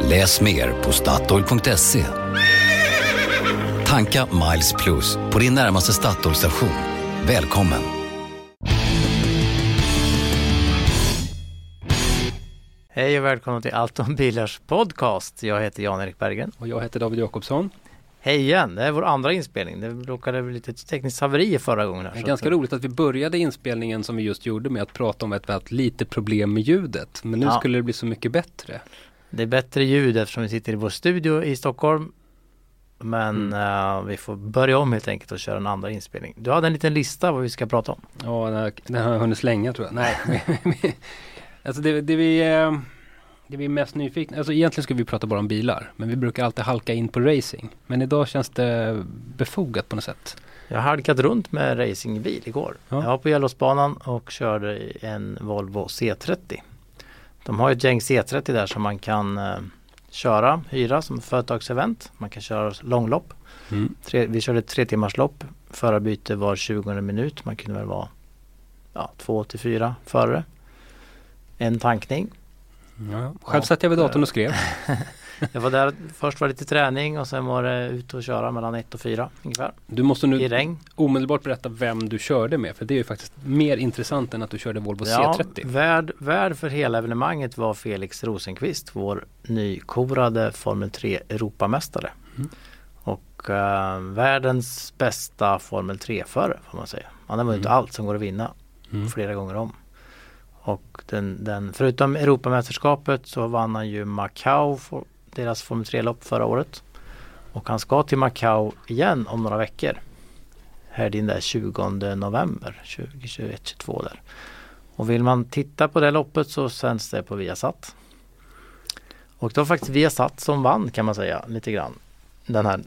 Läs mer på Statoil.se. Tanka Miles Plus på din närmaste Statoil-station. Välkommen! Hej och välkommen till Allt om bilars podcast. Jag heter Jan-Erik Berggren. Och jag heter David Jakobsson. Hej igen, det är vår andra inspelning. Det råkade bli lite tekniskt haveri förra gången. Här, det är ganska att... roligt att vi började inspelningen som vi just gjorde med att prata om ett väldigt lite problem med ljudet. Men nu ja. skulle det bli så mycket bättre. Det är bättre ljud eftersom vi sitter i vår studio i Stockholm. Men mm. uh, vi får börja om helt enkelt och köra en andra inspelning. Du hade en liten lista vad vi ska prata om. Ja, den har jag hunnit slänga tror jag. Nej, alltså det, det vi... Uh det vi är mest nyfikna, alltså egentligen ska vi prata bara om bilar. Men vi brukar alltid halka in på racing. Men idag känns det befogat på något sätt. Jag har halkat runt med racingbil igår. Ja. Jag var på Gällåsbanan och körde en Volvo C30. De har ett gäng C30 där som man kan eh, köra, hyra som företagsevent. Man kan köra långlopp. Mm. Tre, vi körde tre timmars lopp. Förarbyte var 20 minut. Man kunde väl vara ja, två till fyra förare. En tankning Ja, själv satt jag vid datorn och skrev. jag var där, först var det lite träning och sen var det ut och köra mellan 1 och 4 ungefär. Du måste nu I regn. omedelbart berätta vem du körde med för det är ju faktiskt mer intressant än att du körde Volvo ja, C30. Värd, värd för hela evenemanget var Felix Rosenqvist, vår nykorade Formel 3 Europamästare. Mm. Och uh, världens bästa Formel 3-förare får man säga. Han har vunnit mm. allt som går att vinna mm. flera gånger om. Och den, den, förutom Europamästerskapet så vann han ju Macau, deras Formel 3-lopp förra året. Och han ska till Macau igen om några veckor. Här din där 20 november 2021 22 där. Och vill man titta på det loppet så sänds det på Viasat. Och det var faktiskt Viasat som vann kan man säga lite grann. Den här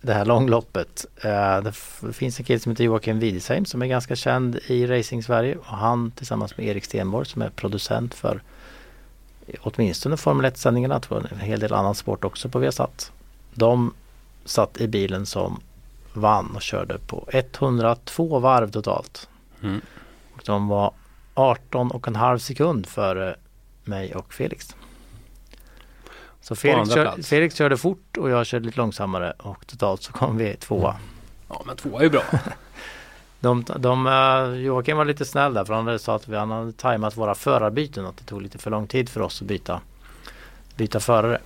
det här långloppet. Uh, det finns en kille som heter Joakim Widesheim som är ganska känd i Racing Sverige och han tillsammans med Erik Stenborg som är producent för åtminstone Formel 1-sändningarna, tror jag, en hel del annan sport också på Viasat. De satt i bilen som vann och körde på 102 varv totalt. Mm. Och de var 18 och en halv sekund före mig och Felix. Så Felix, kör, Felix körde fort och jag körde lite långsammare och totalt så kom vi tvåa. Ja men tvåa är ju bra. de, de, uh, Joakim var lite snäll där för han hade sa att vi hade tajmat våra förarbyten att det tog lite för lång tid för oss att byta, byta förare.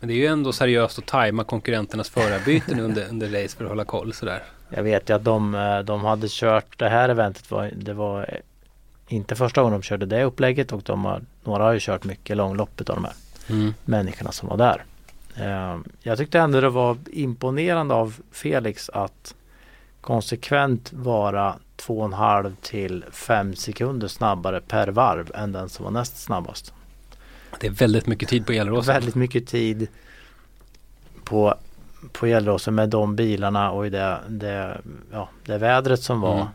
Men det är ju ändå seriöst att tajma konkurrenternas förarbyten under, under race för att hålla koll sådär. Jag vet ju att de, eh, de hade kört det här eventet var, det var inte första gången de körde det upplägget och de har, några har ju kört mycket långloppet av de här mm. människorna som var där. Eh, jag tyckte ändå det var imponerande av Felix att konsekvent vara 2,5 till 5 sekunder snabbare per varv än den som var näst snabbast. Det är väldigt mycket tid på Gelleråsen. Väldigt mycket tid på, på Gelleråsen med de bilarna och i det, det, ja, det vädret som var. Mm.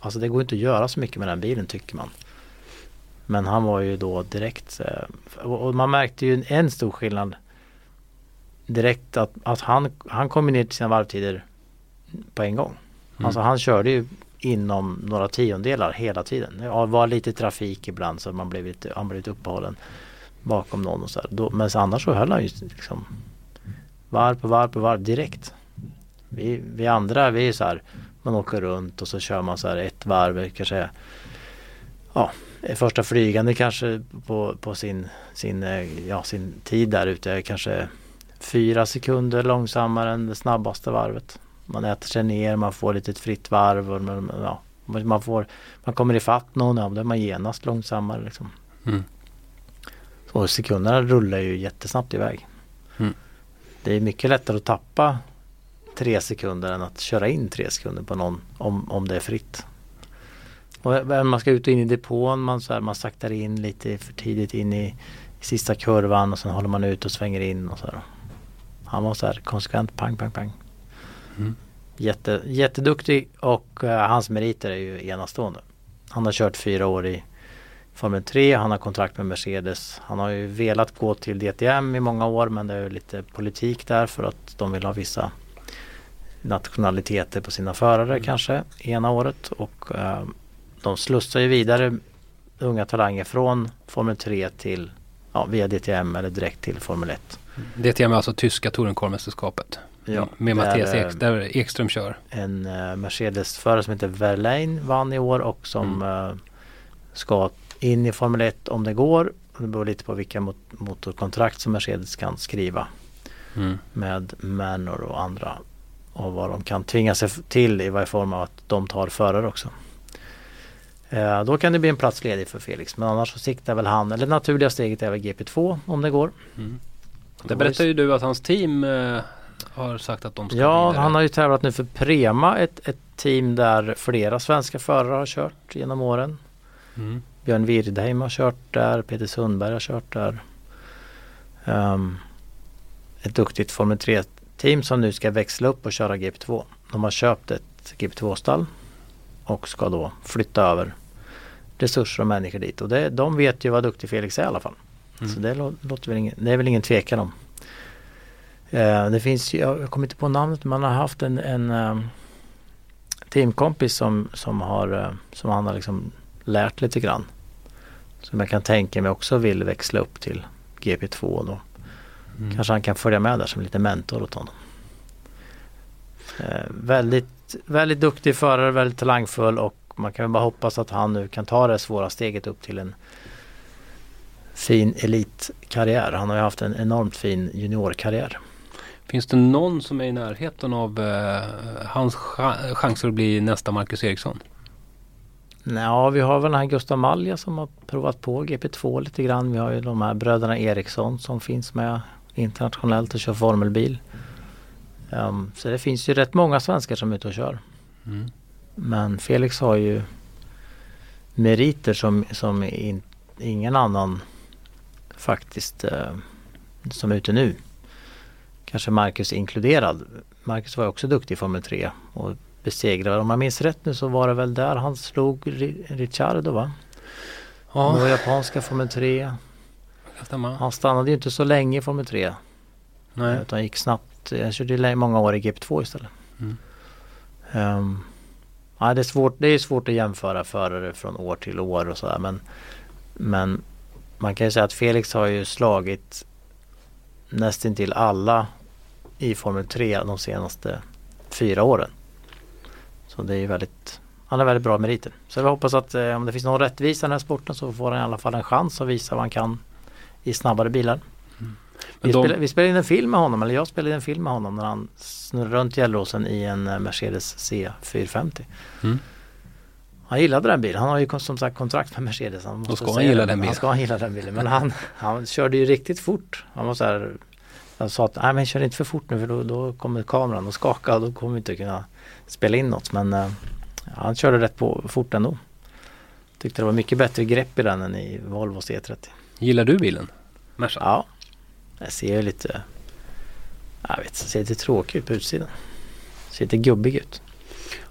Alltså det går inte att göra så mycket med den bilen tycker man. Men han var ju då direkt eh, och man märkte ju en stor skillnad direkt att, att han, han kom ner till sina varvtider på en gång. Mm. Alltså han körde ju inom några tiondelar hela tiden. Det var lite trafik ibland så man blev lite, han blev lite uppehållen bakom någon och så här. men annars så höll han ju liksom varv på varv på varv direkt. Vi, vi andra vi är så här man åker runt och så kör man så här ett varv kanske ja, första flygande kanske på, på sin, sin, eh, ja, sin tid där ute kanske fyra sekunder långsammare än det snabbaste varvet. Man äter sig ner, man får lite fritt varv och man, ja, man, får, man kommer ifatt någon, då är man genast långsammare. Liksom. Mm. Och sekunderna rullar ju jättesnabbt iväg. Mm. Det är mycket lättare att tappa tre sekunder än att köra in tre sekunder på någon om, om det är fritt. Och man ska ut och in i depån, man, så här, man saktar in lite för tidigt in i, i sista kurvan och sen håller man ut och svänger in och så här. Han var så här konsekvent, pang, pang, pang. Mm. Jätte, jätteduktig och eh, hans meriter är ju enastående. Han har kört fyra år i Formel 3, han har kontrakt med Mercedes. Han har ju velat gå till DTM i många år men det är ju lite politik där för att de vill ha vissa nationaliteter på sina förare Mm. kanske ena året och eh, de slussar ju vidare unga talanger från Formel 3 till ja, via DTM eller direkt till Formel 1. DTM är alltså tyska tourenkormästerskapet. Ja, med där, Mattias eh, Ek, där Ekström kör. En uh, Mercedes-förare som heter Verlaine vann i år och som Mm. eh, ska in i Formel 1 om det går. Det beror lite på vilka mot- motorkontrakt som Mercedes kan skriva Mm. med Manor och andra. Och vad de kan tvinga sig till i varje form av att de tar förare också. Eh, då kan det bli en plats ledig för Felix men annars så siktar väl han, eller det naturliga steget är väl GP2 om det går. Mm. Det berättar ju du att hans team eh, har sagt att de ska Ja, vidare. han har ju tävlat nu för Prema, ett, ett team där flera svenska förare har kört genom åren. Mm. Björn Wirdheim har kört där, Peter Sundberg har kört där. Ehm, ett duktigt Formel 3-team som nu ska växla upp och köra GP2. De har köpt ett GP2-stall och ska då flytta över resurser och människor dit. Och det, de vet ju vad duktig Felix är i alla fall. Mm. Så det, lå- låter väl ingen, det är väl ingen tvekan om. Eh, det finns ju, jag kommer inte på namnet, man har haft en, en ehm, teamkompis som, som, har, eh, som han har liksom lärt lite grann. Som jag kan tänka mig också vill växla upp till GP2 då. Mm. Kanske han kan följa med där som lite mentor åt honom. Eh, väldigt, väldigt duktig förare, väldigt talangfull och man kan bara hoppas att han nu kan ta det svåra steget upp till en fin elitkarriär. Han har ju haft en enormt fin juniorkarriär. Finns det någon som är i närheten av eh, hans cha- chanser att bli nästa Marcus Eriksson? Ja, vi har väl den här Gustav Malja som har provat på GP2 lite grann. Vi har ju de här bröderna Eriksson som finns med internationellt och kör formelbil. Ehm, så det finns ju rätt många svenskar som är ute och kör. Mm. Men Felix har ju meriter som, som in, ingen annan faktiskt eh, som är ute nu. Kanske Marcus inkluderad. Marcus var också duktig i Formel 3 och besegrade. Om jag minns rätt nu så var det väl där han slog Ri- Ricciardo va? Ja, japanska Formel 3. kan stämma. Han stannade ju inte så länge i Formel 3. Nej. Utan gick snabbt. Han körde många år i GP2 istället. Mm. Ehm, ja, det, är svårt, det är svårt att jämföra förare från år till år och sådär men, men man kan ju säga att Felix har ju slagit nästintill alla i Formel 3 de senaste fyra åren. Så det är ju väldigt han har väldigt bra meriter. Så jag hoppas att eh, om det finns någon rättvisa i den här sporten så får han i alla fall en chans att visa vad han kan i snabbare bilar. Vi, de- spelade, vi spelade in en film med honom, eller jag spelade in en film med honom när han snurrade runt Gällåsen i en eh, Mercedes C450. Mm. Han gillade den bilen. Han har ju som sagt kontrakt med Mercedes. Han måste ska han gilla den bilen. Han ska gilla den bilen. Men han, han körde ju riktigt fort. Han var så här, han sa att nej men kör inte för fort nu för då, då kommer kameran att skaka och då kommer vi inte kunna spela in något. Men eh, han körde rätt på, fort ändå. Tyckte det var mycket bättre grepp i den än i Volvo C30. Gillar du bilen? Merca? Ja, det ser lite, jag vet, det ser lite tråkigt ut på utsidan. Ser lite gubbig ut.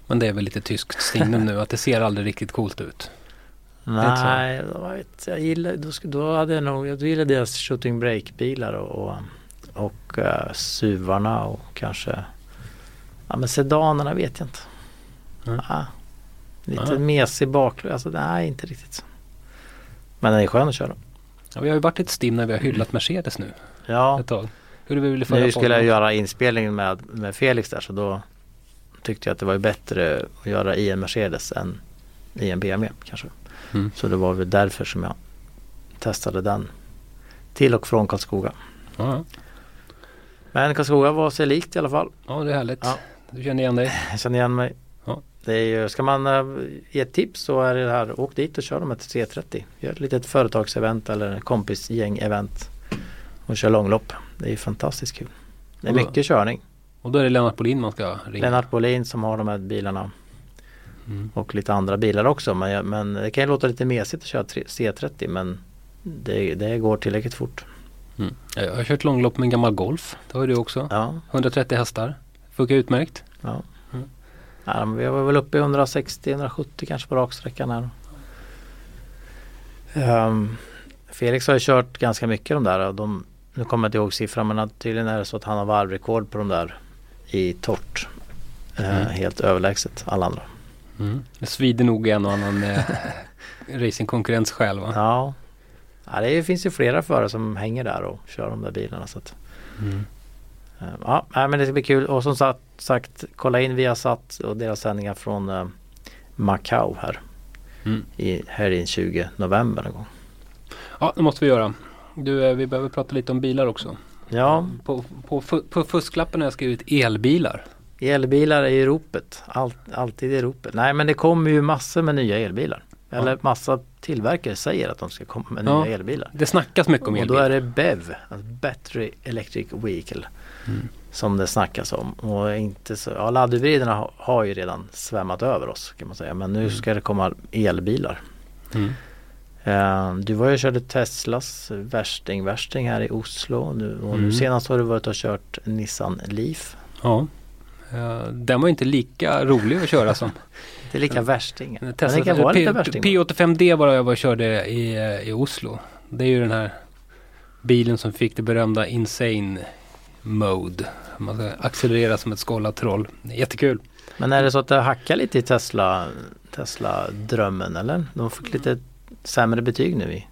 Men det är väl lite tyskt signum nu att det ser aldrig riktigt coolt ut. Nej, jag, vet, jag gillar, då, då hade jag nog, jag gillade deras shooting brake bilar och, och, och uh, suvarna och kanske, ja men sedanerna vet jag inte. Mm. Ja, lite Ja. mesig baklänges, alltså nej inte riktigt. Men den är skön att köra. Ja, vi har ju varit ett stim när vi har hyllat Mercedes nu Ja, ett tag. Hur vi ville nu skulle jag göra inspelningen med, med Felix där så då tyckte jag att det var bättre att göra i en Mercedes än i en BMW kanske. Mm. Så det var väl därför som jag testade den till och från Karlskoga. Ja. Men Karlskoga var sig likt i alla fall. ja, det är härligt. Ja. Du känner igen dig? Jag känner igen mig. Ja. Det är ju, ska man äh, ge ett tips så är det här, åk dit och kör de här till 330. Gör ett litet företagsevent eller kompisgäng-event och kör långlopp. Det är fantastiskt kul. Det är då- mycket körning. Och då är det Lennart Bolin man ska ringa. Lennart Bolin som har de här bilarna Mm. och lite andra bilar också. Men, men det kan ju låta lite mesigt att köra tre- C30 men det, det går tillräckligt fort. Mm. Jag har kört långlopp med en gammal Golf. Det har du också. Ja, 130 hästar. Funkar utmärkt. ja. Mm. ja vi var väl uppe i 160-170 kanske på raksträckan här. Ehm, Felix har ju kört ganska mycket de där. De, nu kommer jag inte ihåg siffran men tydligen är det så att han har varvrekord på de där i torrt. Eh, Mm. Helt överlägset alla andra. Mm. Det svider nog en och annan eh, racingkonkurrens själv va? Ja, ja det finns ju flera förare som hänger där och kör de där bilarna. Så att, Mm. eh, ja, men det ska bli kul. Och som sagt, sagt kolla in Viasat och deras sändningar från eh, Macau här Mm. i helgen 20 november någon gång. Ja, det måste vi göra. Du, eh, vi behöver prata lite om bilar också. Ja, På, på, på fusklappen har jag skrivit elbilar. elbilar är i ropet. Allt, alltid i ropet. Nej men det kommer ju massor med nya elbilar. Eller Ja. massa tillverkare säger att de ska komma med Ja. nya elbilar. Det snackas mycket om Och då elbilar. är det BEV, alltså Battery Electric Vehicle. Mm. Som det snackas om. Och inte så, ja laddhybriderna har, har ju redan svämmat över oss kan man säga. Men nu Mm. ska det komma elbilar. Mm. Eh, du var ju och körde Teslas värsting, värsting här i Oslo. Nu, och nu Mm. senast har du varit och kört Nissan Leaf. Ja. Eh, den var inte lika rolig att köra som Det är lika värsting. Tesla. det kan vara lite P- värsting. P85D var jag var och körde i, i Oslo. Det är ju den här bilen som fick det berömda insane mode. Man ska accelerera som ett skållat troll. Jättekul. Men är det så att det hackar lite i Tesla, Tesla-drömmen eller? De fick lite sämre betyg nu i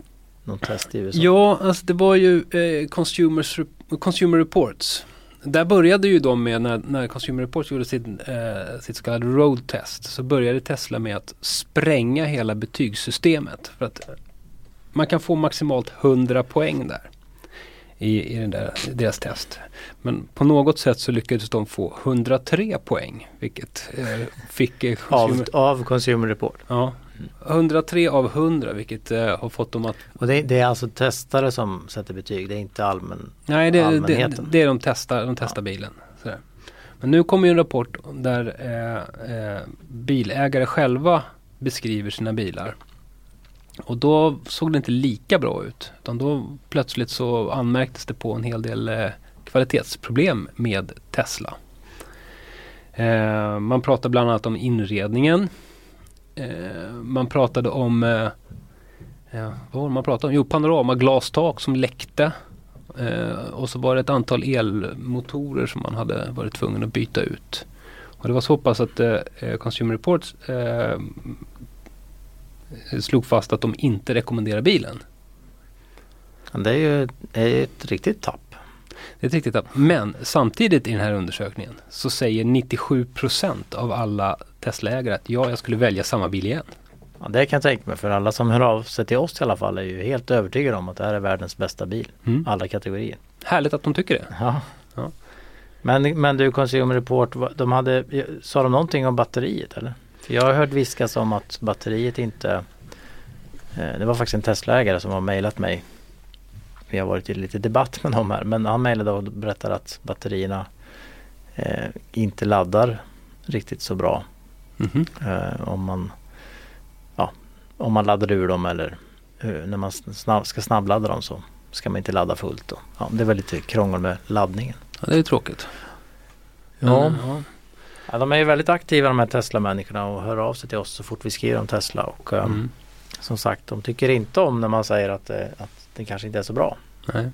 någon test i USA. Ja, alltså det var ju eh, Consumers, Consumer Reports. Där började ju de med när, när Consumer Reports gjorde sitt, eh, sitt så kallade road test. Så började Tesla med att spränga hela betygssystemet. För att man kan få maximalt 100 poäng där. I, i den där, deras test. Men på något sätt så lyckades de få 103 poäng. Vilket eh, fick eh, Av, Consumer, av Consumer Report. ja, 103 av 100 vilket eh, har fått dem att Och det, det är alltså testare som sätter betyg, det är inte allmän. Nej, det, det, allmänheten. det är de testar, de testar bilen. Sådär. Men nu kommer ju en rapport där eh, eh, bilägare själva beskriver sina bilar. Och då såg det inte lika bra ut. Utan då plötsligt så anmärktes det på en hel del eh, kvalitetsproblem med Tesla. Eh, man pratade bland annat om inredningen. Eh, man pratade om eh, Ja, vad var det man pratade om? Jo, panoramaglastak som läckte. Eh, och så var det ett antal elmotorer som man hade varit tvungen att byta ut. Och det var så pass att eh, eh, Consumer Reports eh, slog fast att de inte rekommenderar bilen. Det är ju ett riktigt tapp. Det är ett riktigt tapp. Men samtidigt i den här undersökningen så säger 97% av alla Tesla-ägare att ja, jag skulle välja samma bil igen. Ja, det kan jag tänka mig för alla som hör av sig till oss i alla fall är ju helt övertygade om att det här är världens bästa bil. Mm. Alla kategorier. Härligt att de tycker det. Ja. Ja. Men, men du Consumer Report, de hade, sa de någonting om batteriet eller? För jag har hört viskas om att batteriet inte eh, Det var faktiskt en Tesla-ägare som har mejlat mig Vi har varit i lite debatt med dem här men han mejlade och berättade att batterierna eh, inte laddar riktigt så bra Mhm. eh, om man ja, om man laddar ur dem eller eh, när man snabb, ska snabbladda dem så ska man inte ladda fullt. Då. Ja, det var lite krångel med laddningen. Ja, det är tråkigt. Ja. Men, ja. Ja, de är ju väldigt aktiva de här Tesla-människorna och hör av sig till oss så fort vi skriver om Tesla. Och eh, Mm. som sagt, de tycker inte om när man säger att, eh, att det kanske inte är så bra. Nej.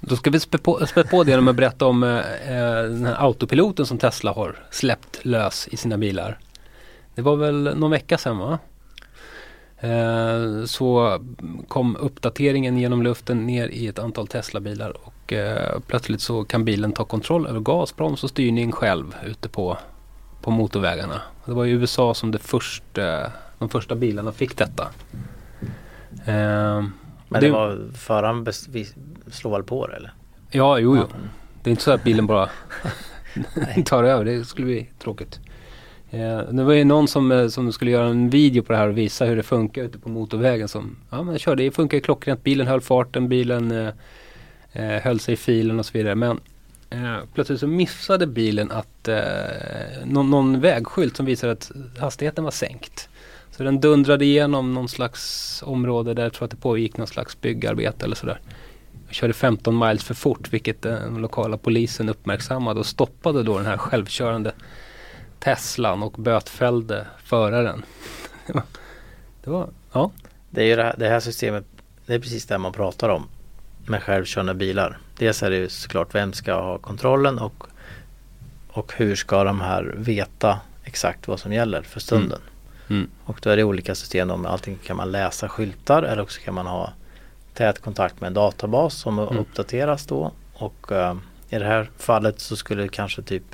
Då ska vi spä på, spä på det genom att berätta om eh, den här autopiloten som Tesla har släppt lös i sina bilar. Det var väl någon vecka sedan va? Eh, så kom uppdateringen genom luften ner i ett antal Tesla-bilar och eh, plötsligt så kan bilen ta kontroll över gas, broms och styrning själv ute på, på motorvägarna. Det var i USA som det första, de första bilarna fick detta. Eh, Men det, var föraren slår väl på det eller? Ja, jo, jo. Det är inte så att bilen bara tar över. Det skulle bli tråkigt. Eh, det var ju någon som, eh, som skulle göra en video på det här och visa hur det funkar ute på motorvägen. Som, ja, men kör, det funkar ju klockrent. Bilen höll farten, bilen eh, eh, höll sig i filen och så vidare. Men eh, plötsligt så missade bilen att eh, någon, någon vägskylt som visade att hastigheten var sänkt. Så den dundrade igenom någon slags område där jag tror att det pågick någon slags byggarbete eller sådär. Jag körde 15 miles för fort vilket den lokala polisen uppmärksammade och stoppade då den här självkörande Teslan och bötfällde föraren. Det var, det var ja. Det är ju det här, det här systemet, det är precis det man pratar om med självkörande bilar. Dels är det ju såklart vem ska ha kontrollen och, och hur ska de här veta exakt vad som gäller för stunden. Mm. Mm. Och då är det olika system. Om allting kan man läsa skyltar eller också kan man ha tät kontakt med en databas som Mm. uppdateras då. Och eh, i det här fallet så skulle kanske typ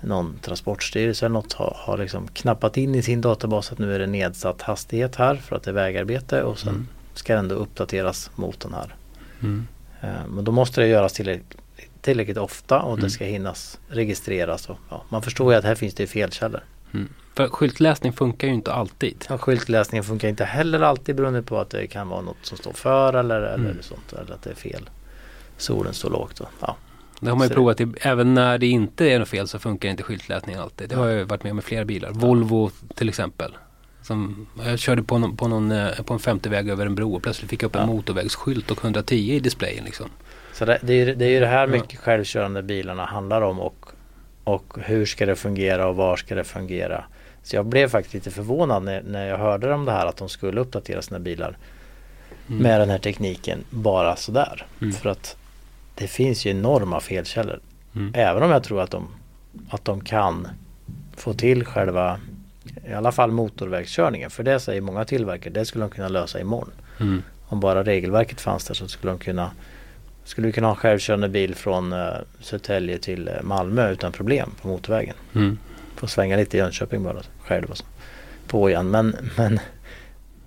någon transportstyrelse eller något ha, ha liksom knappat in i sin databas att nu är det nedsatt hastighet här för att det är vägarbete och sen Mm. ska den då uppdateras mot den här. Mm. Eh, Men då måste det göras tillräckligt, tillräckligt ofta och Mm. det ska hinnas registreras. Och, ja, man förstår ju att här finns det felkällor. Mm. För skyltläsning funkar ju inte alltid. Ja, skyltläsningen funkar inte heller alltid beroende på att det kan vara något som står för eller, Mm. eller sånt. Eller att det är fel. Solen står lågt. Och, ja. Det har man ju Så- provat. I, även när det inte är något fel så funkar inte skyltläsning alltid. Det har jag varit med om med flera bilar. Volvo till exempel. Som, jag körde på, någon, på, någon, eh, på en 50-väg över en bro och plötsligt fick jag upp en Ja. motorvägsskylt och 110 i displayen. Liksom. Så det, det, är, det är ju det här Ja. mycket självkörande bilarna handlar om och, och hur ska det fungera och var ska det fungera. Så jag blev faktiskt lite förvånad när, när jag hörde om det här att de skulle uppdatera sina bilar Mm. med den här tekniken bara sådär. Mm. För att det finns ju enorma felkällor. Mm. Även om jag tror att de, att de kan få till själva i alla fall motorvägskörningen. För det säger många tillverkare, det skulle de kunna lösa imorgon. Mm. Om bara regelverket fanns där så skulle de kunna skulle vi kunna ha självkörande bil från uh, Södertälje till eh, Malmö utan problem på motorvägen. Mm. Få svänga lite i Jönköping bara själv och så. På igen. Men, men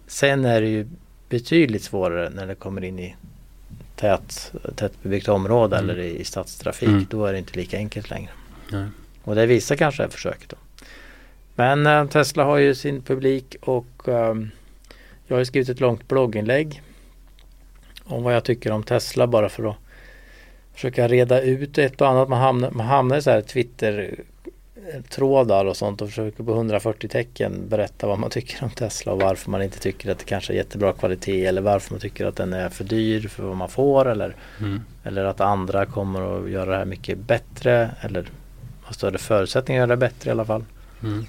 sen är det ju betydligt svårare när det kommer in i tät, tättbebyggt område Mm. eller i, i stadstrafik. Mm. Då är det inte lika enkelt längre. Nej. Och det visar kanske det här försöket då. Men eh, Tesla har ju sin publik och ehm, jag har skrivit ett långt blogginlägg om vad jag tycker om Tesla bara för att försöka reda ut ett och annat. Man hamnar, man hamnar i så här Twitter trådar och sånt och försöker på 140 tecken berätta vad man tycker om Tesla och varför man inte tycker att det kanske är jättebra kvalitet eller varför man tycker att den är för dyr för vad man får eller, Mm. eller att andra kommer att göra det här mycket bättre eller har större förutsättningar att göra det bättre i alla fall. Mm.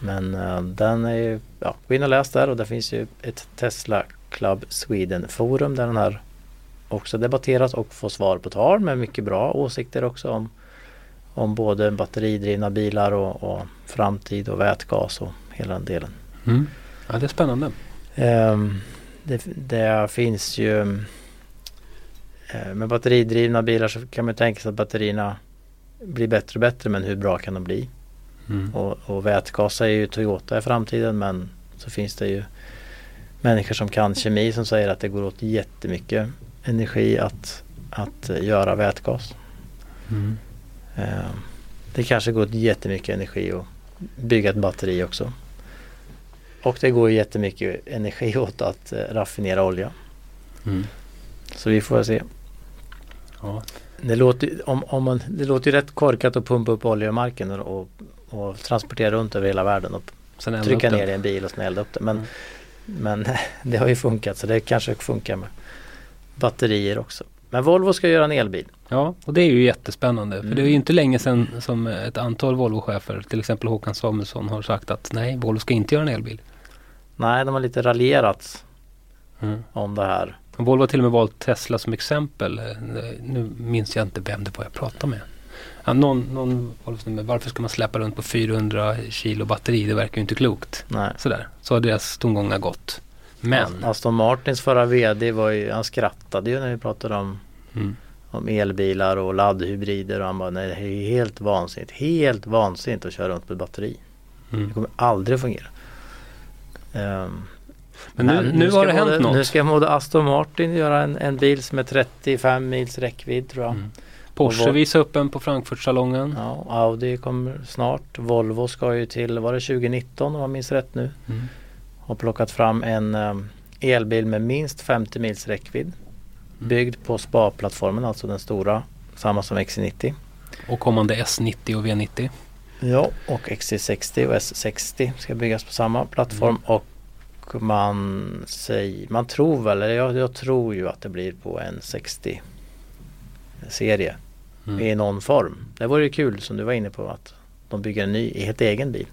Men eh, den är ju, ja, gå in och läs där och det finns ju ett Tesla Club Sweden forum där den här också debatteras och får svar på tal med mycket bra åsikter också om, om både batteridrivna bilar och, och framtid och vätgas och hela den delen. Mm. Ja, det är spännande. Ehm, det, det finns ju eh, med batteridrivna bilar så kan man tänka sig att batterierna blir bättre och bättre men hur bra kan de bli? Mm. Och, och vätgas är ju Toyota i framtiden men så finns det ju människor som kan kemi som säger att det går åt jättemycket energi att, att göra vätgas. Mm. Eh, det kanske går jättemycket energi att bygga ett batteri också. Och det går jättemycket energi åt att eh, raffinera olja. Mm. Så vi får se. Ja. Det låter, om, om man, det låter ju rätt korkat att pumpa upp olja i marken och, och, och transportera runt över hela världen och Sen trycka ner i en bil och sen elda upp det. Men, Mm. men det har ju funkat så det kanske funkar med batterier också. Men Volvo ska göra en elbil. Ja, och det är ju jättespännande. För Mm. det är ju inte länge sedan som ett antal Volvo-chefer, till exempel Håkan Samuelsson, har sagt att nej, Volvo ska inte göra en elbil. Nej, de har lite raljerat Mm. om det här. Volvo har till och med valt Tesla som exempel. Nu minns jag inte vem det var jag pratade med. Ja, någon, någon Volvo varför ska man släppa runt på 400 kilo batteri? Det verkar ju inte klokt. Nej. Sådär, så har deras tongångar gått. Men, Aston Martins förra VD var ju, han skrattade ju när vi pratade om, mm, om elbilar och laddhybrider och han bara nej det är helt vansinnigt, helt vansinnigt att köra runt med batteri. Det mm. kommer aldrig fungera. Ehm, Men nu, nu, ska har det hänt både, något. Nu ska både Aston Martin göra en, en bil som är 35 mils räckvidd tror jag. Mm. Porsche Och visade upp en på Frankfurtsalongen. Ja, Audi kommer snart. Volvo ska ju till, var det 2019 om jag minns rätt nu? Mm. Har plockat fram en um, elbil med minst 50 mils räckvidd. Mm. Byggd på SPA-plattformen, alltså den stora. Samma som XC90. Och kommande S90 och V90. Ja, och XC60 och S60 ska byggas på samma plattform. Mm. Och man säger, man tror väl, eller jag, jag tror ju att det blir på en 60 serie Mm. i någon form. Det vore ju kul som du var inne på att de bygger en ny, helt egen bil.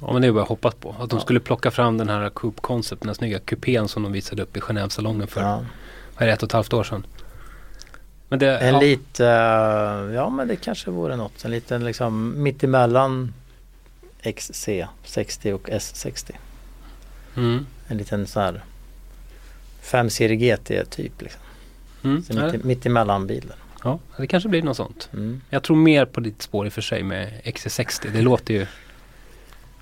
Ja men det är bara att hoppas på. Att de Ja. skulle plocka fram den här Coupe Concept, den här snygga kupén som de visade upp i Genèvesalongen för Ja. vad är ett och ett halvt år sedan. Men det, En ja, lite, eh, ja men det kanske vore något. En liten liksom mittemellan XC60 och S60. mm, En liten sån här 5 serie GT typ. Liksom. mm, Så mitt, mittemellan bilen. ja, det kanske blir något sånt. Mm. Jag tror mer på ditt spår i och för sig med XC60. Det låter ju...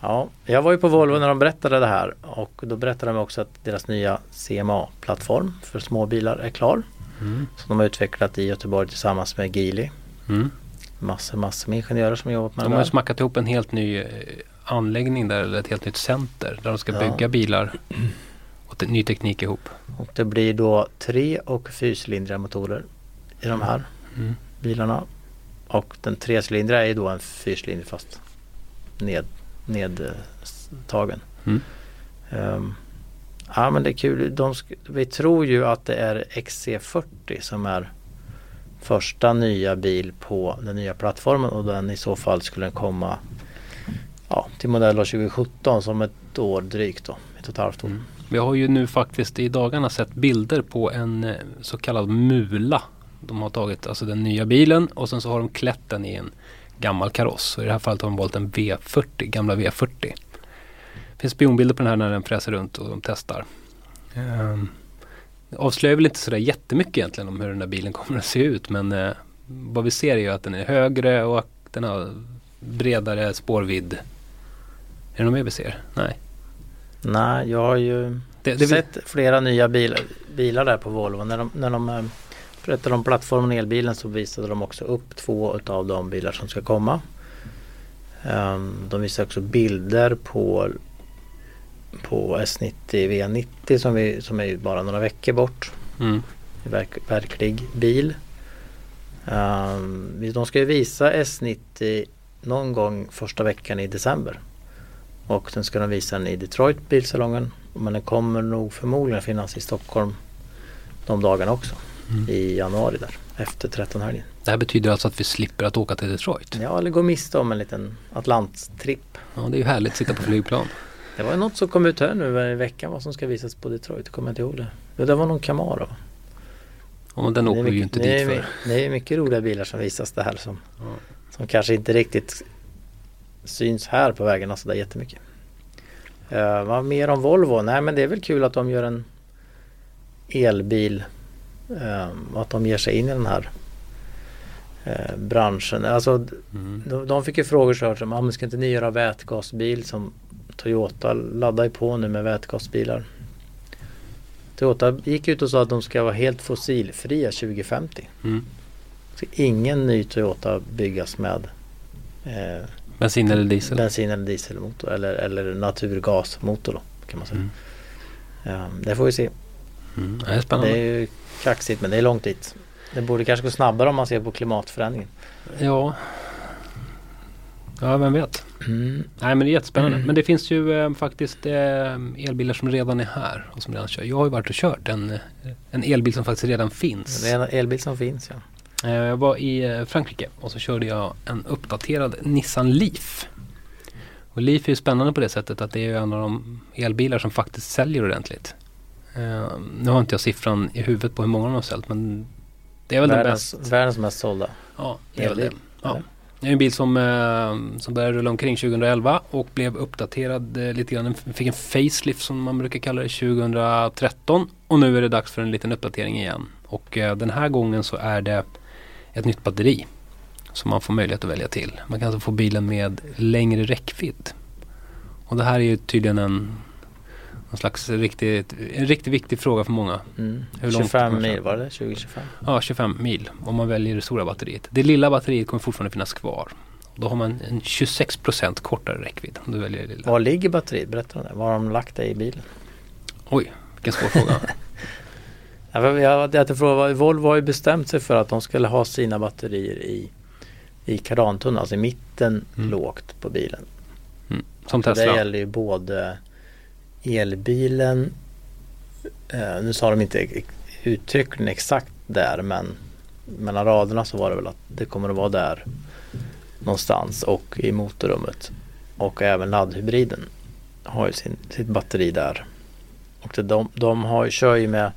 Ja, jag var ju på Volvo när de berättade det här och då berättade de också att deras nya CMA-plattform för små bilar är klar. Mm, Som de har utvecklat i Göteborg tillsammans med Geely. mm. Massor, massor med ingenjörer som jobbat med De det har ju smackat ihop en helt ny eh, anläggning där, eller ett helt nytt center där de ska Ja. bygga bilar och ny teknik ihop. Och det blir då tre och fyrcylindriga motorer i de här Mm. bilarna. Och den trecylindriga är då en fyrcylindrig fast ned, nedtagen. Mm. Ehm, ja men det är kul. De vi tror ju att det är XC40 som är första nya bil på den nya plattformen och den i så fall skulle den komma ja, till modell år 2017 som ett år drygt då. Ett och ett halvt år. Mm. Vi har ju nu faktiskt i dagarna sett bilder på en eh, så kallad mula. De har tagit alltså den nya bilen och sen så har de klätt den i en gammal kaross. Och I det här fallet har de valt en V40, gamla V40. Det finns spionbilder på den här när den fräser runt och de testar. Um, det avslöjar väl inte sådär jättemycket egentligen om hur den där bilen kommer att se ut men eh, vad vi ser är ju att den är högre och att den har bredare spårvidd. Är det något mer vi ser? Nej. Nej, jag har ju Det, det, sett flera nya bilar, bilar där på Volvo. När de, när de eh, berättade om plattformen elbilen så visade de också upp två utav de bilar som ska komma. Ehm, de visar också bilder på på S90 V90 som, vi, som är bara några veckor bort. mm. Verk, verklig bil. Ehm, de ska ju visa S90 någon gång första veckan i december. Och sen ska de visa den i Detroit bilsalongen. Men den kommer nog förmodligen finnas i Stockholm de dagarna också. Mm. I januari där. Efter 13-helgen. Det här betyder alltså att vi slipper att åka till Detroit. Ja, eller gå miste om en liten Atlanttripp. Ja, det är ju härligt att sitta på flygplan. Det var ju något som kom ut här nu i veckan vad som ska visas på Detroit. Kommer jag inte ihåg det. Ja, det var någon Camaro. Och den Det åker vi ju inte det dit är, för. Det är mycket roliga bilar som visas det här som, Ja. som kanske inte riktigt syns här på vägarna sådär jättemycket. Uh, vad mer om Volvo? Nej men det är väl kul att de gör en elbil och att de ger sig in i den här eh, branschen. Alltså Mm. de, de fick ju frågor så här som, ah, men ska inte ni göra vätgasbil som Toyota laddar ju på nu med vätgasbilar. Toyota gick ut och sa att de ska vara helt fossilfria 2050. Mm. Så ingen ny Toyota byggas med eh, Bensin eller diesel? bensin eller dieselmotor eller, eller naturgasmotor då kan man säga. Mm. Eh, det får vi se. Mm. Det är Det spännande. är ju kaxigt men det är långt dit. Det borde kanske gå snabbare om man ser på klimatförändringen. Ja. Ja, vem vet. Mm. Nej men det är jättespännande. Mm. Men det finns ju eh, faktiskt eh, elbilar som redan är här och som redan kör. Jag har ju varit och kört en, eh, en elbil som faktiskt redan finns. Det är en elbil som finns ja. Eh, Jag var i eh, Frankrike och så körde jag en uppdaterad Nissan Leaf. Och Leaf är ju spännande på det sättet att det är en av de elbilar som faktiskt säljer ordentligt. Eh, nu har inte jag siffran i huvudet på hur många de har sålt men det är väl den Världens, bäst. världens mest sålda. Ja, det är väl det. Ja. Det är en bil som, eh, som började rulla omkring 2011 och blev uppdaterad eh, lite grann. Den fick en facelift som man brukar kalla det 2013 och nu är det dags för en liten uppdatering igen. Och eh, den här gången så är det ett nytt batteri som man får möjlighet att välja till. Man kan alltså få bilen med längre räckvidd. Och det här är ju tydligen en, en slags riktigt, en riktigt viktig fråga för många. Mm. Hur långt 25 kommer mil var det? 2025? Ja, 25 mil om man väljer det stora batteriet. Det lilla batteriet kommer fortfarande finnas kvar. Då har man en 26% kortare räckvidd om du väljer det lilla. Var ligger batteriet? Berätta om det. Var har de lagt det i bilen? Oj, vilken svår fråga. Jag, jag fråga, Volvo har ju bestämt sig för att de skulle ha sina batterier i, i kardantunneln, alltså i mitten Mm. lågt på bilen. Mm. Som Så det Tesla. gäller ju både elbilen, eh, nu sa de inte uttryckligen exakt där men mellan raderna så var det väl att det kommer att vara där någonstans och i motorrummet. Och även laddhybriden har ju sin, sitt batteri där. Och det, de, de har, kör ju med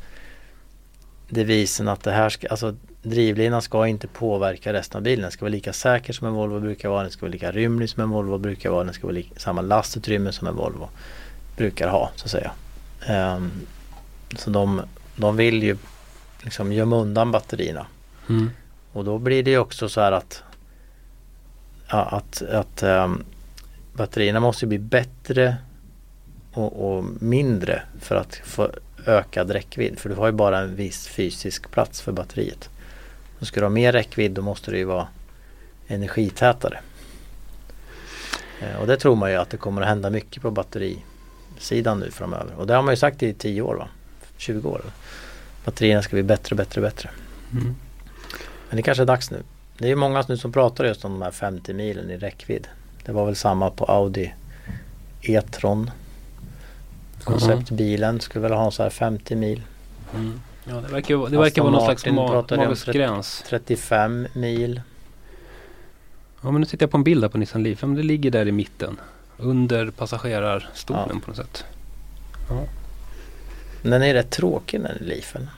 devisen att det här ska, alltså drivlinan ska inte påverka resten av bilen. Den ska vara lika säker som en Volvo brukar vara. Den ska vara lika rymlig som en Volvo brukar vara. Den ska vara lika, samma lastutrymme som en Volvo brukar ha så att säga. Ehm, så de, de vill ju liksom gömma undan batterierna. Mm. Och då blir det ju också så här att, ja, att, att ehm, batterierna måste bli bättre och, och mindre för att få ökad räckvidd. För du har ju bara en viss fysisk plats för batteriet. Så ska du ha mer räckvidd då måste det ju vara energitätare. Eh, Och det tror man ju att det kommer att hända mycket på batterisidan nu framöver. Och det har man ju sagt i 10 år va? 20 år. Batterierna ska bli bättre och bättre och bättre. Mm. Men det kanske är dags nu. Det är ju många nu som pratar just om de här 50 milen i räckvidd. Det var väl samma på Audi E-tron. Konceptbilen skulle väl ha så här 50 mil. Mm. Ja, det verkar, det Aston verkar vara någon slags ma- magisk 30 gräns. 35 mil. Ja men nu tittar jag på en bild här på Nissan Leaf. Ja, men det ligger där i mitten. Under passagerarstolen Ja. på något sätt. Men Den är rätt tråkig den Leafen.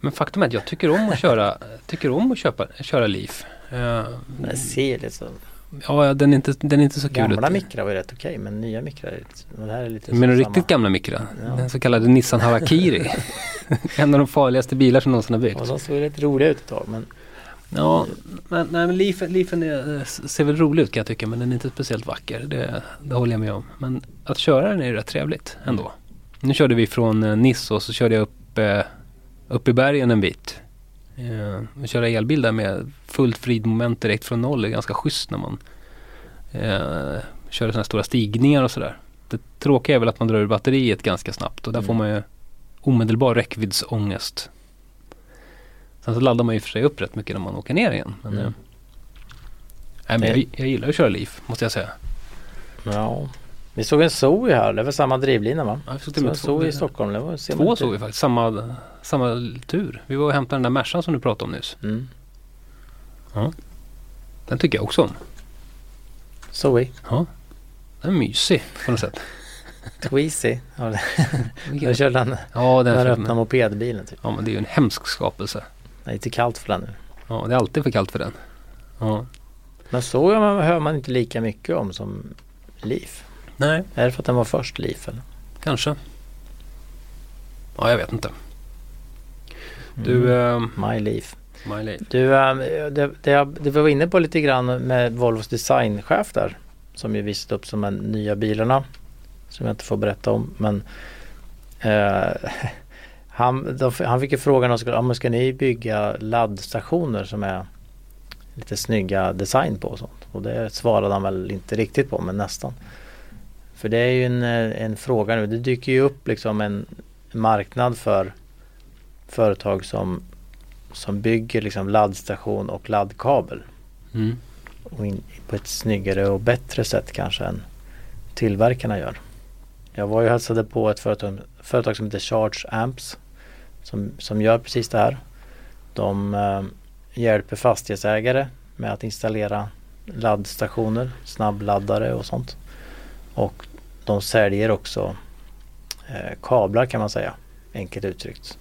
Men faktum är att jag tycker om att köra, tycker om att köpa, köra Leaf. Eh, Den ser lite så... ja, den är inte, den är inte så kul. Gamla ut. mikrar var ju rätt okej men nya och Det här är lite Men den samma. riktigt gamla Micra, Ja. den så kallade Nissan Harakiri. en av de farligaste bilar som någonsin har byggts. Och de såg lite roliga ut ett tag men Ja, men, nej, men Leafen, Leafen är, eh, ser väl rolig ut kan jag tycka men den är inte speciellt vacker. Det, det håller jag med om. Men att köra den är rätt trevligt ändå. Nu körde vi från eh, Nice och så körde jag upp, eh, upp i bergen en bit. Eh, att köra elbil där med fullt vridmoment direkt från noll är ganska schysst när man eh, kör sådana här stora stigningar och sådär. Det tråkiga är väl att man drar ur batteriet ganska snabbt och där Mm. får man ju omedelbar räckviddsångest. Sen så laddar man ju för sig upp rätt mycket när man åker ner igen. Men, Mm. eh, nej, men jag, jag gillar att köra Leaf måste jag säga. ja. Vi såg en Zoe här, det var samma drivlina va? Ja, jag såg Så till och en Zoe i Stockholm. Det var, Två såg vi faktiskt, samma, samma tur. Vi var och hämtade den där Mercan som du pratade om nyss. Mm. Den tycker jag också om. Zoe. Ja, den är mysig på något sätt. Tweezy. Ja, Jag körde Ja, den när fin. öppnade mopedbilen typ. Ja, men det är ju en hemsk skapelse. Det är lite kallt för den nu. Ja, det är alltid för kallt för den. Ja. Men så hör man, inte lika mycket om som Leaf. Nej, Är det för att den var först Leaf eller? kanske. Ja, jag vet inte. Du, Mm. eh, My Leaf. My Leaf. Du, eh, det, det, jag, det vi var inne på lite grann med Volvos designchef där. Som ju visade upp som en nya bilarna. Som jag inte får berätta om. Men eh, han, då, han fick ju frågan om ska, om ska ni bygga laddstationer som är lite snygga design på och sånt. Och det svarade han väl inte riktigt på men nästan. För det är ju en, en fråga nu. Det dyker ju upp liksom en marknad för företag som som bygger liksom laddstation och laddkabel. Mm. Och in, på ett snyggare och bättre sätt kanske än tillverkarna gör. Jag var ju hälsade på ett företag, företag som heter Charge Amps. Som, som gör precis det här. De eh, hjälper fastighetsägare med att installera laddstationer, snabbladdare och sånt. Och de säljer också eh, kablar kan man säga, enkelt uttryckt.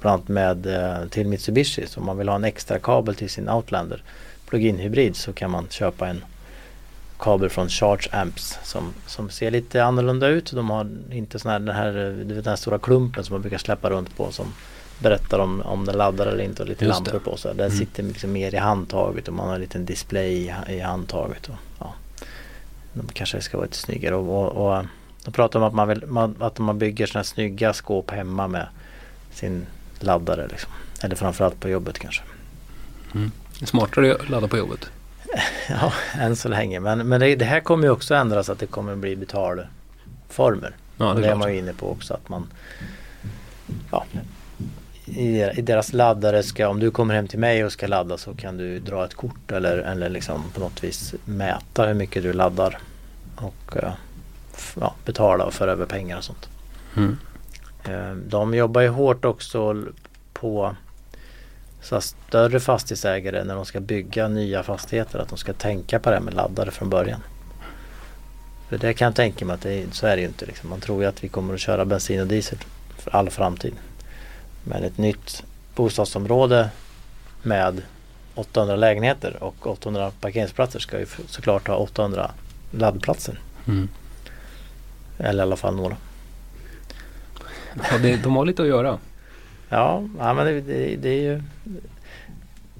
Bland annat med, eh, till Mitsubishi. Så om man vill ha en extra kabel till sin Outlander plug-in hybrid så kan man köpa en kabel från Charge Amps som, som ser lite annorlunda ut. De har inte sån här, den här, du vet, den här stora klumpen som man brukar släppa runt på som berättar om, om den laddar eller inte och lite Just det. lampor på. Så den Mm. sitter liksom mer i handtaget och man har en liten display i, i handtaget. Och, ja. De kanske ska vara lite snyggare och, och, och de pratar om att man, vill, man, att man bygger såna här snygga skåp hemma med sin laddare liksom. Eller framförallt på jobbet kanske. Smartare att ladda på jobbet. Ja, än så länge. Men, men det, det här kommer ju också ändras att det kommer bli betalformer. Ja, det det är är man ju inne på också att man ja, i, i deras laddare ska, om du kommer hem till mig och ska ladda så kan du dra ett kort eller, eller liksom på något vis mäta hur mycket du laddar. Och eh, ja, betala och föra över pengar och sånt. Mm. Eh, De jobbar ju hårt också på så större fastighetsägare när de ska bygga nya fastigheter att de ska tänka på det här med laddare från början. För det kan jag tänka mig att det, är- så är det ju inte. Liksom. Man tror ju att vi kommer att köra bensin och diesel för all framtid. Men ett nytt bostadsområde med 800 lägenheter och 800 parkeringsplatser ska ju såklart ha 800 laddplatser. Mm. Eller i alla fall några. Ja, det, de har lite att göra. Ja, ja men det, det, det är ju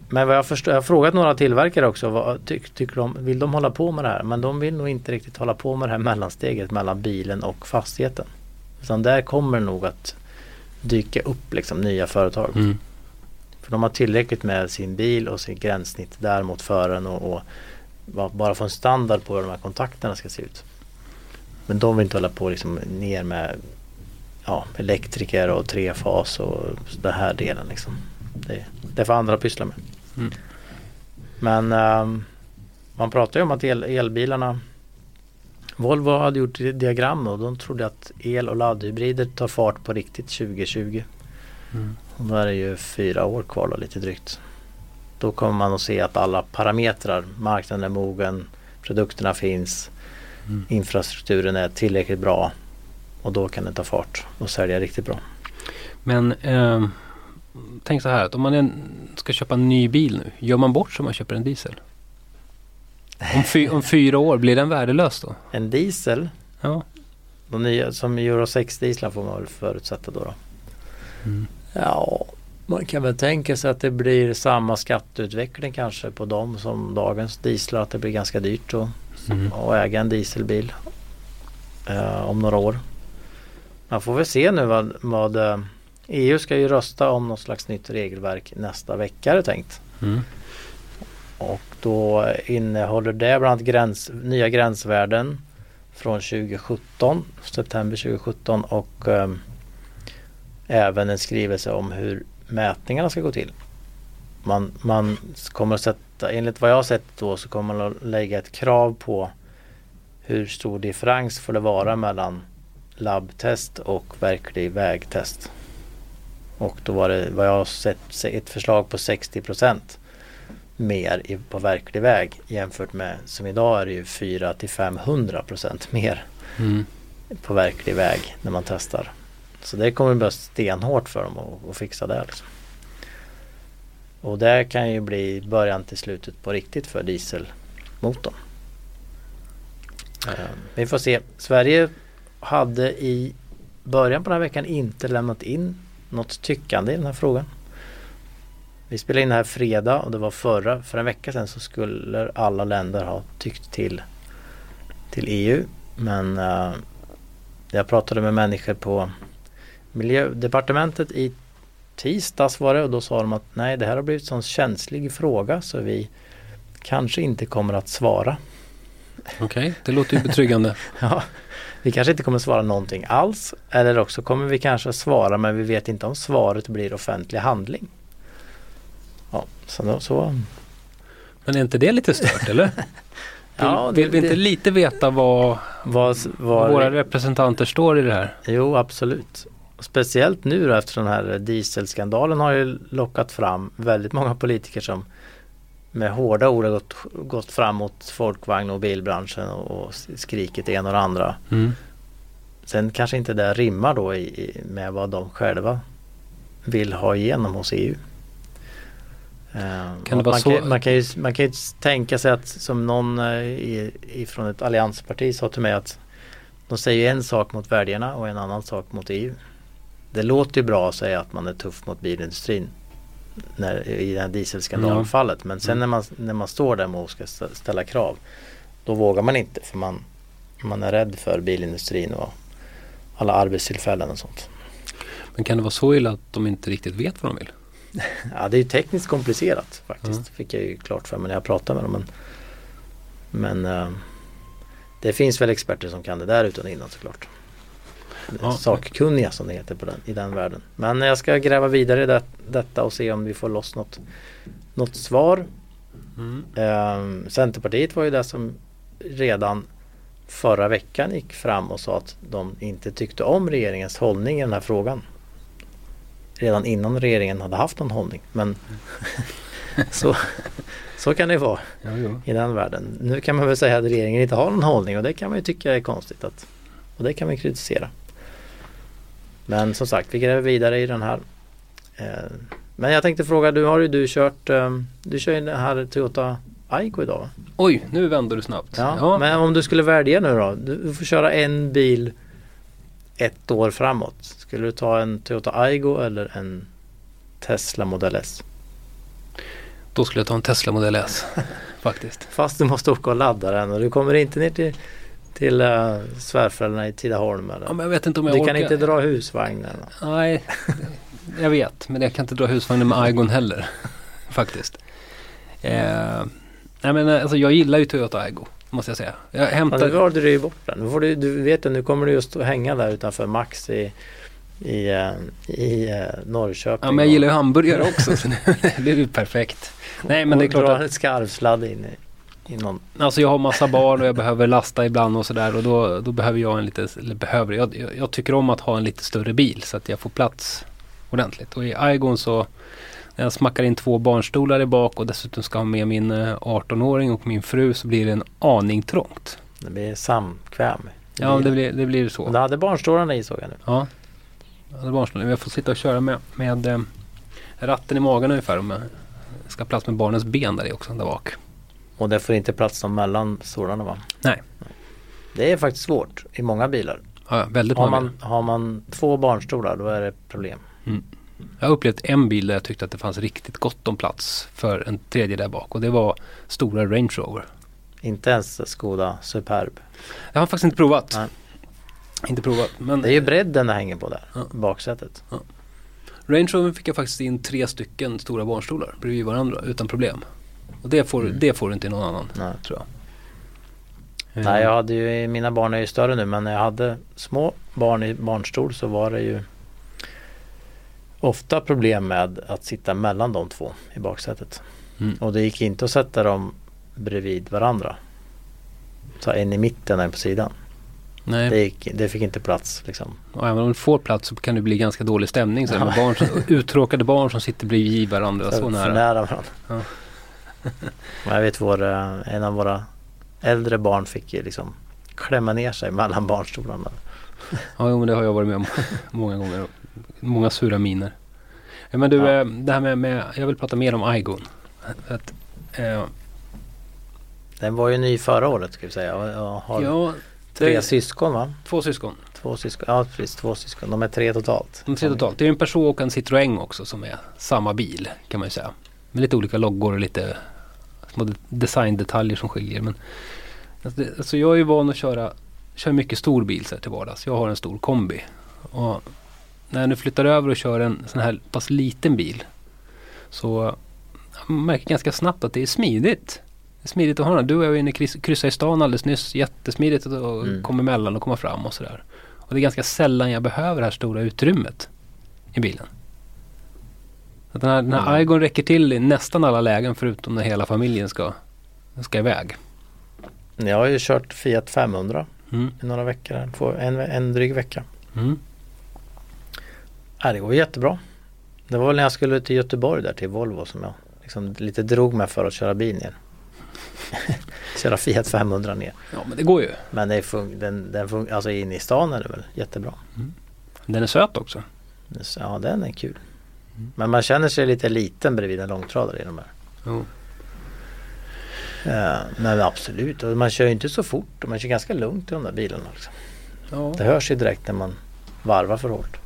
Men vad jag förstår, jag har frågat några tillverkare också, vad tyck, tycker de, vill de hålla på med det här? Men de vill nog inte riktigt hålla på med det här mellansteget mellan bilen och fastigheten. Utan där kommer nog att dyka upp liksom nya företag. Mm. För de har tillräckligt med sin bil och sin gränssnitt där mot föraren och, och ba- bara få en standard på hur de här kontakterna ska se ut. Men de vill inte hålla på liksom ner med ja, elektriker och trefas och den här delen liksom. Det, det får andra pyssla med. Mm. Men ehm, man pratar ju om att el, elbilarna Volvo hade gjort di- diagram och de trodde att el och laddhybrider tar fart på riktigt 2020. Mm. Och då är det ju fyra år kvar då, lite drygt. Då kommer man att se att alla parametrar, marknaden är mogen, produkterna finns, Mm. infrastrukturen är tillräckligt bra och då kan det ta fart och sälja riktigt bra. Men ehm, tänk så här att om man en, ska köpa en ny bil nu. Gör man bort som man köper en diesel? Om, fy, om fyra år, blir den värdelös då? En diesel, Ja. de nya, som Euro 6 dieslar får man väl förutsätta då. då. Mm. Ja, man kan väl tänka sig att det blir samma skatteutveckling kanske på dem som dagens dieslar. Att det blir ganska dyrt att, Mm. äga en dieselbil eh, om några år. Man får väl se nu vad, vad eh, EU ska ju rösta om något slags nytt regelverk nästa vecka är det tänkt. Mm. Och då innehåller det bland annat gräns, nya gränsvärden från 2017, september 2017 och ehm, även en skrivelse om hur mätningarna ska gå till. Man, man kommer att sätta, enligt vad jag har sett då så kommer man att lägga ett krav på hur stor differens får det vara mellan labbtest och verklig vägtest. Och då var det vad jag har sett ett förslag på 60 procent mer i, på verklig väg jämfört med som idag är det ju 4 till 500 procent mer Mm. på verklig väg när man testar. Så det kommer bli stenhårt för dem att, att fixa det. Liksom. Och det kan ju bli början till slutet på riktigt för dieselmotorn. Eh, Vi får se. Sverige hade i början på den här veckan inte lämnat in något tyckande i den här frågan. Vi spelade in det här fredag och det var förra, för en vecka sedan så skulle alla länder ha tyckt till, till EU. Men eh, jag pratade med människor på miljödepartementet i tisdags var det och då sa de att nej det här har blivit en sån känslig fråga så vi kanske inte kommer att svara. Okej, det låter ju betryggande. Ja, vi kanske inte kommer svara någonting alls eller också kommer vi kanske svara men vi vet inte om svaret blir offentlig handling. Ja, så, så Men är inte det lite stört eller? Vill, Ja, det- vill vi inte det- lite veta vad vad, vad våra representanter står i det här? Jo, absolut. Speciellt nu då, efter den här dieselskandalen har ju lockat fram väldigt många politiker som med hårda ord har gått, gått fram mot folkvagn och bilbranschen och, skrikit det ena och det andra. Mm. Sen kanske inte det rimmar då i, med vad de själva vill ha igenom hos EU. Eh, Kan vara man, så- Kan, man, kan ju, man kan ju tänka sig att som någon eh, i, ifrån ett alliansparti sa till mig att de säger en sak mot väljarna och en annan sak mot EU. Det låter ju bra att säga att man är tuff mot bilindustrin när, i det här dieselskandalfallet. Men sen Mm. när, man, när man står där och ska stä- ställa krav då vågar man inte för man, man är rädd för bilindustrin och alla arbetstillfällen och sånt. Men kan det vara så illa att de inte riktigt vet vad de vill? Ja det är ju tekniskt komplicerat faktiskt. Mm. Fick jag ju klart för mig när jag pratade med dem. Men, men eh, det finns väl experter som kan det där utan innan såklart. Ja. Sakkunniga som det heter på den, i den världen. Men jag ska gräva vidare i det, detta och se om vi får loss något, något svar. Mm. Eh, Centerpartiet var ju det som redan förra veckan gick fram och sa att de inte tyckte om regeringens hållning i den här frågan. Redan innan regeringen hade haft någon hållning. Men så, så kan det vara Ja, jo. i den världen. Nu kan man väl säga att regeringen inte har någon hållning och det kan man ju tycka är konstigt. Att, och det kan man kritisera. Men som sagt, vi gräver vidare i den här. Eh, men jag tänkte fråga, du har ju du kört, eh, du kör ju den här Toyota Aygo idag? Oj, nu vänder du snabbt. Ja, Men om du skulle välja nu då? Du får köra en bil ett år framåt. Skulle du ta en Toyota Aygo eller en Tesla Model S? Då skulle jag ta en Tesla Model S. faktiskt. Fast du måste åka och ladda den och du kommer inte ner till, till uh, svärföräldrarna i Tidaholm eller? Ja, men jag vet inte om jag du orkar. kan inte dra husvagnen. Nej, jag vet. Men jag kan inte dra husvagnen med Aigon heller. faktiskt. Eh, nej men alltså jag gillar ju Toyota Aigo. Måste jag säga. Jag Men nu hämtar... valde du ju bort den. Nu får du, du vet ju, nu kommer du just att hänga där utanför Max i, i, eh, i eh, Norrköping. Ja men jag gillar ju hamburgare också. så det blir ju perfekt. Nej men det är klart dra att en skarvsladd in i någon. Alltså jag har massa barn och jag behöver lasta ibland och sådär och då, då behöver jag en lite, eller behöver, jag, jag, jag tycker om att ha en lite större bil så att jag får plats ordentligt. Och i Aigon så när jag smackar in två barnstolar i bak och dessutom ska ha med min eh, 18-åring och min fru så blir det en aning trångt. Det blir samkväm. Ja det blir, det blir så. det hade barnstolarna i såg jag nu. Ja. Ja, det är barnstolar. Jag får sitta och köra med, med eh, ratten i magen ungefär om jag ska ha plats med barnens ben där i också där bak. Och det får inte plats dem mellan stolarna va? Nej. Det är faktiskt svårt i många bilar. Ja, väldigt Har många. man, har man två barnstolar då är det problem. Jag har upplevt en bil där jag tyckte att det fanns riktigt gott om plats för en tredje där bak och det var stora Range Rover. Inte ens Skoda Superb. Jag har faktiskt inte provat. Nej. Inte provat. Men Det är ju bredden det hänger på där. Ja. Baksätet. Range Rover fick jag faktiskt in tre stycken stora barnstolar bredvid varandra utan problem. Och det får, Mm. det får du inte i någon annan Nej. tror jag. Nej, Eh, jag hade ju, mina barn är ju större nu men när jag hade små barn i barnstol så var det ju ofta problem med att sitta mellan de två i baksätet. Mm. Och det gick inte att sätta dem bredvid varandra. Så en i mitten och en på sidan. Nej, Det, gick, det fick inte plats liksom. och även om du får plats så kan det bli ganska dålig stämning. Så Ja. barn som, uttråkade barn som sitter bredvid varandra så för, nära. för nära varandra. Ja. Jag vet vår, eh, en av våra äldre barn fick liksom klämma ner sig mellan barnstolarna. Ja, jo, men det har jag varit med om många gånger. Många sura miner. Men du, Ja. eh, det här med, med, jag vill prata mer om Aigon. Att, eh, Den var ju ny förra året ska vi säga och har ja, tre det, syskon va? två syskon. Två syskon, ja precis två syskon. De är tre totalt. De tre totalt. Det är en Peugeot och en Citroën också som är samma bil kan man ju säga. Med lite olika loggor och lite små de- designdetaljer som skiljer. Men, alltså, alltså jag är ju van att köra kör mycket stor bil så här till vardags. Jag har en stor kombi. Och när jag nu flyttar över och kör en sån här pass liten bil så jag märker ganska snabbt att det är smidigt. Det är smidigt att ha den. Du och jag var inne och kryss- kryssade i stan alldeles nyss. Jättesmidigt att Mm. komma emellan och komma fram och sådär. Och det är ganska sällan jag behöver det här stora utrymmet i bilen. Att den här, den här Mm. Aigon räcker till i nästan alla lägen förutom när hela familjen ska, ska iväg. Jag har ju kört Fiat 500 Mm. i några veckor. Två- En, en dryg vecka. Mm. Ja, det går jättebra. Det var väl när jag skulle till Göteborg där till Volvo som jag liksom lite drog mig för att köra bil ner. köra Fiat 500 ner. Ja men det går ju. Men det fun- den, den fun- alltså inne i stan är det väl jättebra. Den är söt också. Så, Ja den är kul. Mm. Men man känner sig lite liten bredvid en långtradare i de här. Jo. Ja, men absolut, och man kör ju inte så fort och man kör ganska lugnt i de där bilarna. Liksom. Ja. Det hörs ju direkt när man varvar för hårt.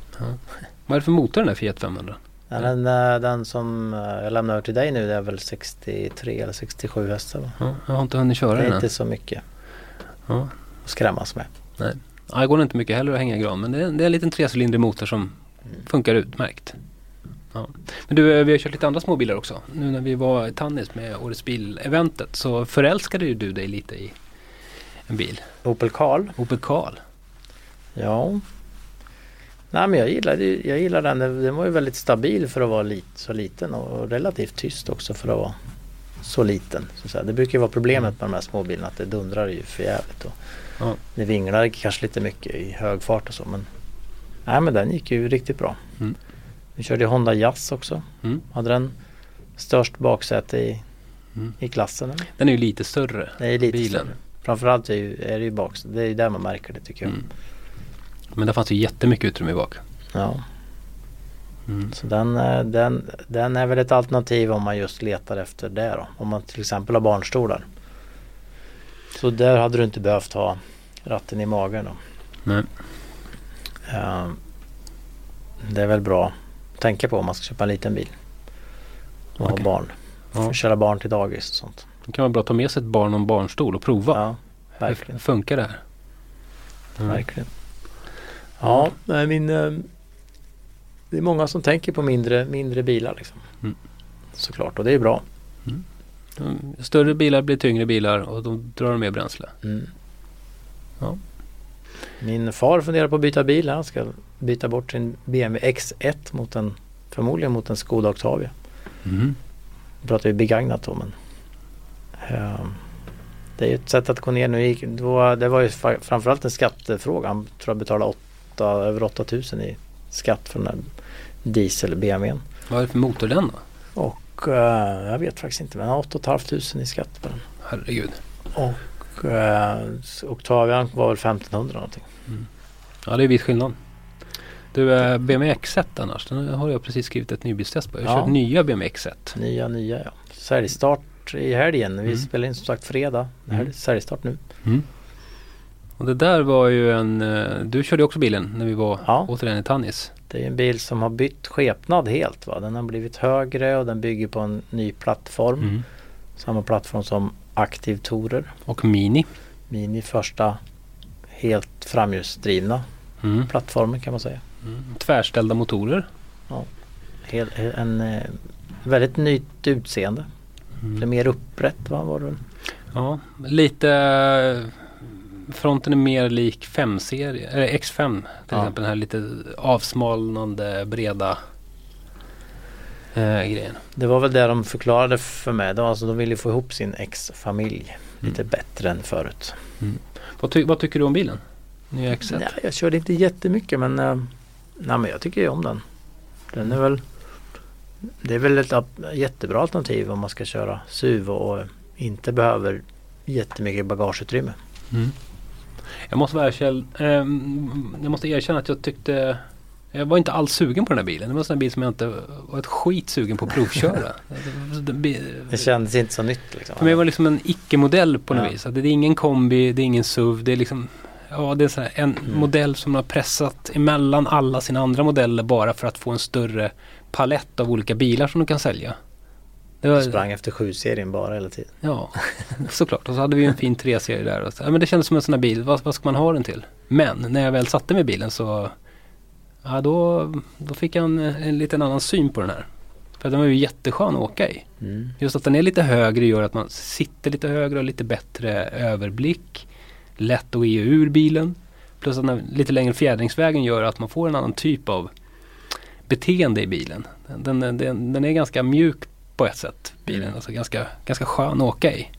Vad är det för motor den där Fiat 500? Ja, den, eh, den som eh, jag lämnar över till dig nu det är väl 63 eller 67 hästar va? Ja, jag har inte hunnit köra Det den är än. inte så mycket Ja. att skrämmas med. Aigon är inte mycket heller att hänga i gran men det är, det är en liten trecylindrig motor som funkar utmärkt. Ja. Men du, eh, vi har kört lite andra småbilar också. Nu när vi var i Tannis med Årets bil-eventet så förälskade ju du dig lite i en bil. Opel Karl? Opel Karl. Ja. Nej men jag gillar, det- jag gillar den. Den var ju väldigt stabil för att vara lit, så liten och relativt tyst också för att vara så liten. Så. Det brukar ju vara problemet med de här småbilarna att det dundrar ju för jävligt. Och Ja. Det vinglar kanske lite mycket i hög fart och så men Nej men den gick ju riktigt bra. Mm. Vi körde Honda Jazz också. Mm. Hade den störst baksäte i, Mm. i klassen. eller? Den är ju lite större. Det är lite Bilen. större. Framförallt är, ju, är det ju baksäte. Det är ju där man märker det tycker jag. Mm. Men där fanns ju jättemycket utrymme i bak. Ja. Mm. Så den, eh, den, den är väl ett alternativ om man just letar efter det då. Om man till exempel har barnstolar. Så där hade du inte behövt ha ratten i magen då. Nej. Eh, Det är väl bra tänka på om man ska köpa en liten bil. Och Okej. ha barn. Ja. Köra barn till dagis och sånt. Det kan vara bra att ta med sig ett barn och en barnstol och prova. Ja, Hur verkligen. funkar det här? Mm. verkligen. Ja, nej, min, eh, det är många som tänker på mindre, mindre bilar liksom. Mm. Såklart och det är bra. Mm. Större bilar blir tyngre bilar och då drar de mer bränsle. Mm. Ja. Min far funderar på att byta bil. Han ska byta bort sin BMW X1 mot en förmodligen mot en Skoda Octavia. Mm. Nu pratar vi begagnat då men ehm, det är ju ett sätt att gå ner nu. Gick- då- Det var ju framförallt en skattefråga. Han tror jag betalade åtta, över 8000 i skatt för den här diesel BMWn. Vad är det för motor den då? Och eh, jag vet faktiskt inte men han har 8 500 i skatt på den. Herregud. Och eh, Octavian var väl 1500 någonting. Ja det är viss skillnad. Du eh, BMW X1 annars, den har jag precis skrivit ett nybilstest på. Jag har Ja. kört nya BMW X1. Nya nya ja. Säljstart i helgen. Vi Mm. spelar in som sagt fredag. Det här är Mm. säljstart nu. Och det där var ju en, eh, du körde också bilen när vi var Ja. återigen i Tannis. Det är en bil som har bytt skepnad helt. Va? Den har blivit högre och den bygger på en ny plattform. Mm. Samma plattform som Active Tourer. Och Mini. Mini första helt framhjulsdrivna Mm. plattformen kan man säga. Mm. Tvärställda motorer. Hel, en eh, väldigt nytt utseende. Det är Mm. mer upprätt va? Var det? Ja, lite eh, Fronten är mer lik 5-serie, eller X5 till Ja. exempel. Den här lite avsmalnande breda eh, grejen. Det var väl det de förklarade för mig. De, alltså, de ville få ihop sin ex-familj lite Mm. bättre än förut. Vad, ty- vad tycker du om bilen? Nya X1? Nej, jag körde inte jättemycket men, eh, nej, men jag tycker ju om den. Den är väl Det är väl ett jättebra alternativ om man ska köra SUV och inte behöver jättemycket bagageutrymme. Mm. Jag måste erkänd, ehm, jag måste erkänna att jag tyckte jag var inte alls sugen på den här bilen. Det var en sån här bil som jag inte var ett skit sugen på att provköra. Bi- Det kändes inte så nytt liksom. För mig var det liksom en icke-modell på något Ja. vis. Att det är ingen kombi, det är ingen SUV. Det är liksom Ja, det är så här, en Mm. modell som har pressat emellan alla sina andra modeller bara för att få en större palett av olika bilar som de kan sälja. Det var, Sprang efter 7-serien bara hela tiden. Ja, såklart. Och så hade vi en fin 3-serie där. Och så, ja, men det kändes som en sån här bil. Vad, vad ska man ha den till? Men när jag väl satte mig i bilen så ja, då, då fick jag en, en liten annan syn på den här. För den var ju jätteskön att åka i. Mm. Just att den är lite högre gör att man sitter lite högre och lite bättre överblick. Lätt att ge ur bilen. Plus att den lite längre fjädringsvägen gör att man får en annan typ av beteende i bilen. Den, den, den, den är ganska mjuk på ett sätt, bilen. Mm. Alltså ganska, ganska skön att åka i.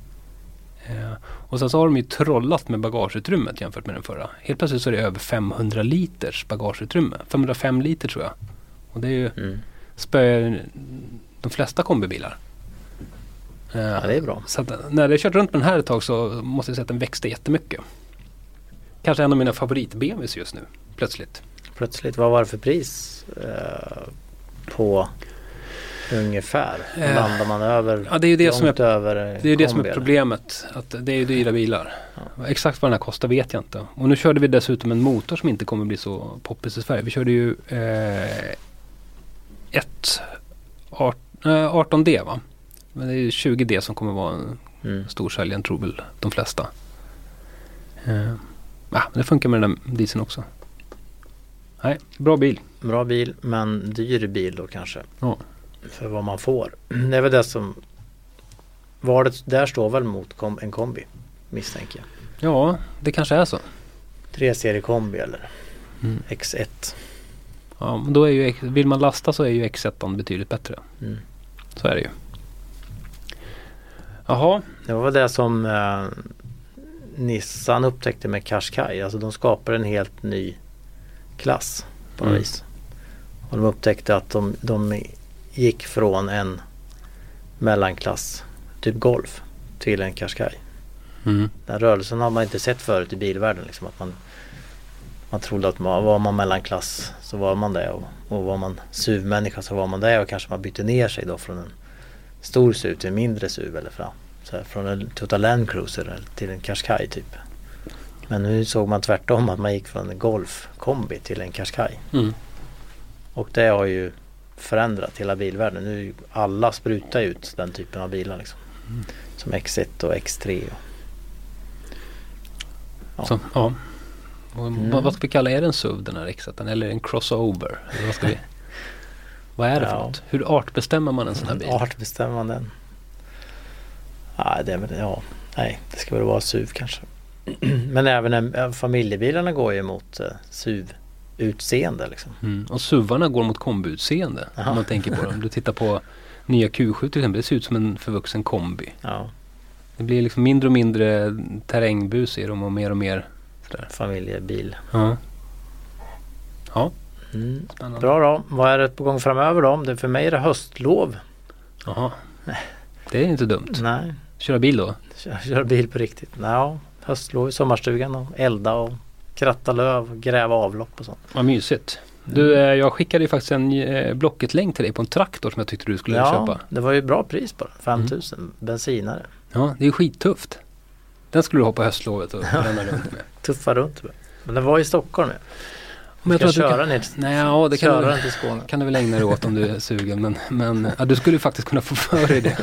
Eh, och sen så har de ju trollat med bagageutrymmet jämfört med den förra. Helt plötsligt så är det över 500 liters bagageutrymme. 505 liter tror jag. Och det är ju Mm. spöar de flesta kombibilar. Eh, Ja, det är bra. så att när jag kört runt med den här ett tag så måste jag säga att den växte jättemycket. Kanske en av mina favorit-BMWs just nu, plötsligt. Plötsligt, vad var det för pris eh, på ungefär? Eh, Landar man över? Ja, det är ju det som är, över det är, det som är problemet. Att det är ju dyra bilar. Exakt vad den här kostar vet jag inte. Och nu körde vi dessutom en motor som inte kommer bli så poppis i Sverige. Vi körde ju eh, ett art, eh, 18D va? Men det är ju 20D som kommer vara en Mm. storsäljaren tror väl de flesta. Eh, det funkar med den där dieseln också. Nej, bra bil. Bra bil men dyr bil då kanske. Ja. För vad man får. Det är väl det som Valet där står väl mot kom, en kombi misstänker jag. Ja, det kanske är så. 3 serie kombi eller Mm. X1. Ja, men då är ju, vill man lasta så är ju X1 betydligt bättre. Mm. Så är det ju. Jaha, Det var det som eh, Nissan upptäckte med Qashqai. Alltså de skapade en helt ny klass på något Mm. vis. Och de upptäckte att de, de gick från en mellanklass, typ Golf, till en Qashqai. mm. Den rörelsen har man inte sett förut i bilvärlden. Liksom, att man, man trodde att man, var man mellanklass så var man det och, och var man SUV-människa så var man det och kanske man bytte ner sig då från en stor SUV till en mindre SUV eller fram. Så här, från en Toyota Land Cruiser till en Qashqai typ. Men nu såg man tvärtom att man gick från en Golf kombi till en Qashqai. Mm. Och det har ju förändrat hela bilvärlden. Nu är alla sprutar ut den typen av bilar liksom. Mm. Som X1 och X3. Och, Ja. Så, ja. Mm. vad, ska vi kalla, är det en SUV den här x eller en crossover? Eller vad, ska vi, vad är det för Ja. något? Hur artbestämmer man en sån här bil? Art bestämmer man den? Nej, det ja, nej, det ska väl vara SUV kanske. Men även en, ja, familjebilarna går ju mot eh, SUV-utseende liksom. Mm. Och SUVarna går mot kombiutseende Jaha. om man tänker på dem. Du tittar på nya Q7 till exempel, det ser ut som en förvuxen kombi. Ja, Det blir liksom mindre och mindre terrängbus i dem och mer och mer sådär. familjebil. Ja, Mm. Bra då. Vad är det på gång framöver då? Det, för mig är det höstlov. Jaha. Det är inte dumt. Nej, Köra bil då? köra, köra bil på riktigt. Ja, höstlov i sommarstugan och elda och kratta löv, gräva avlopp och sånt. Vad mysigt. Du, eh, jag skickade ju faktiskt en eh, Blocket-länk till dig på en traktor som jag tyckte du skulle ja, köpa. Mm. det var ju bra pris på den. 5000 bensinare. Ja, det är skittufft. Den skulle du ha på höstlovet och ränna runt med. Tuffa runt. Men den var i Stockholm nu. Men jag Ska tror att du köra kan... ner Nej, ja, det kan köra du, till Skåne. kan du väl ägna dig åt om du är sugen. Men, men ja, du skulle ju faktiskt kunna få för dig det.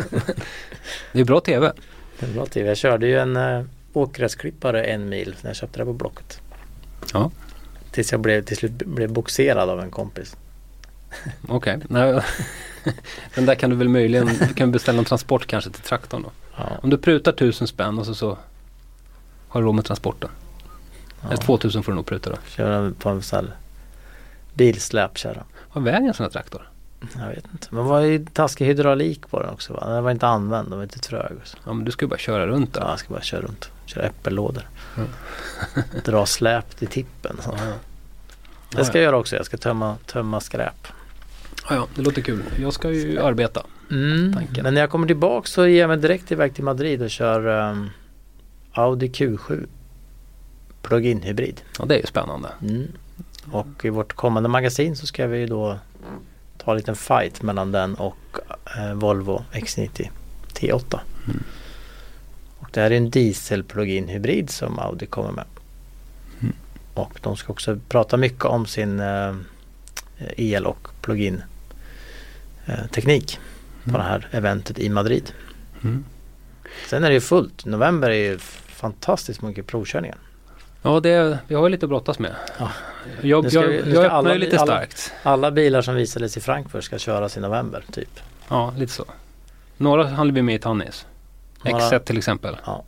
Det är bra TV. Det är bra TV. Jag körde ju en äh, åkgräsklippare en mil när jag köpte det på Blocket. Ja. Tills jag blev, till slut blev boxerad av en kompis. Okej. Nej, Den där kan du väl möjligen, du kan beställa en transport kanske till traktorn då. Ja, Om du prutar tusen spänn och så, så har du råd med transporten. Eller ja. 2000 får du nog pruta då. Köra på en sån här bilsläpkärra. Vad väger en sån här traktor? Jag vet inte. Men var ju taskig hydraulik på den också va? Den var inte använd, den var inte trög. och så. Ja men du ska ju bara köra runt Ja, där. jag ska bara köra runt. Köra äppellådor. Mm. Dra släp till tippen. Så. Ja, ja. Det ska jag göra också. Jag ska tömma, tömma skräp. Ja, ja, det låter kul. Jag ska ju arbeta. Mm. Men när jag kommer tillbaka så ger jag mig direkt iväg till Madrid och kör um, Audi Q7 Plug-in hybrid. Ja, det är ju spännande. Mm. Och i vårt kommande magasin så ska vi ju då ta en liten fight mellan den och eh, Volvo X90 T8. Mm. Och det här är en diesel plug-in hybrid som Audi kommer med. Mm. Och de ska också prata mycket om sin eh, el och plug-in eh, teknik på det här eventet i Madrid. Mm. Sen är det ju fullt. November är ju fantastiskt mycket provkörningar. Ja, det, vi har ju lite att brottas med. Ja. Jag, ska jag, jag öppnar alla ju lite alla- starkt. Alla bilar som visades i Frankfurt ska köras i november typ. Ja, lite så. Några hann vi med i Tannis. Några- X1 till exempel. Ja.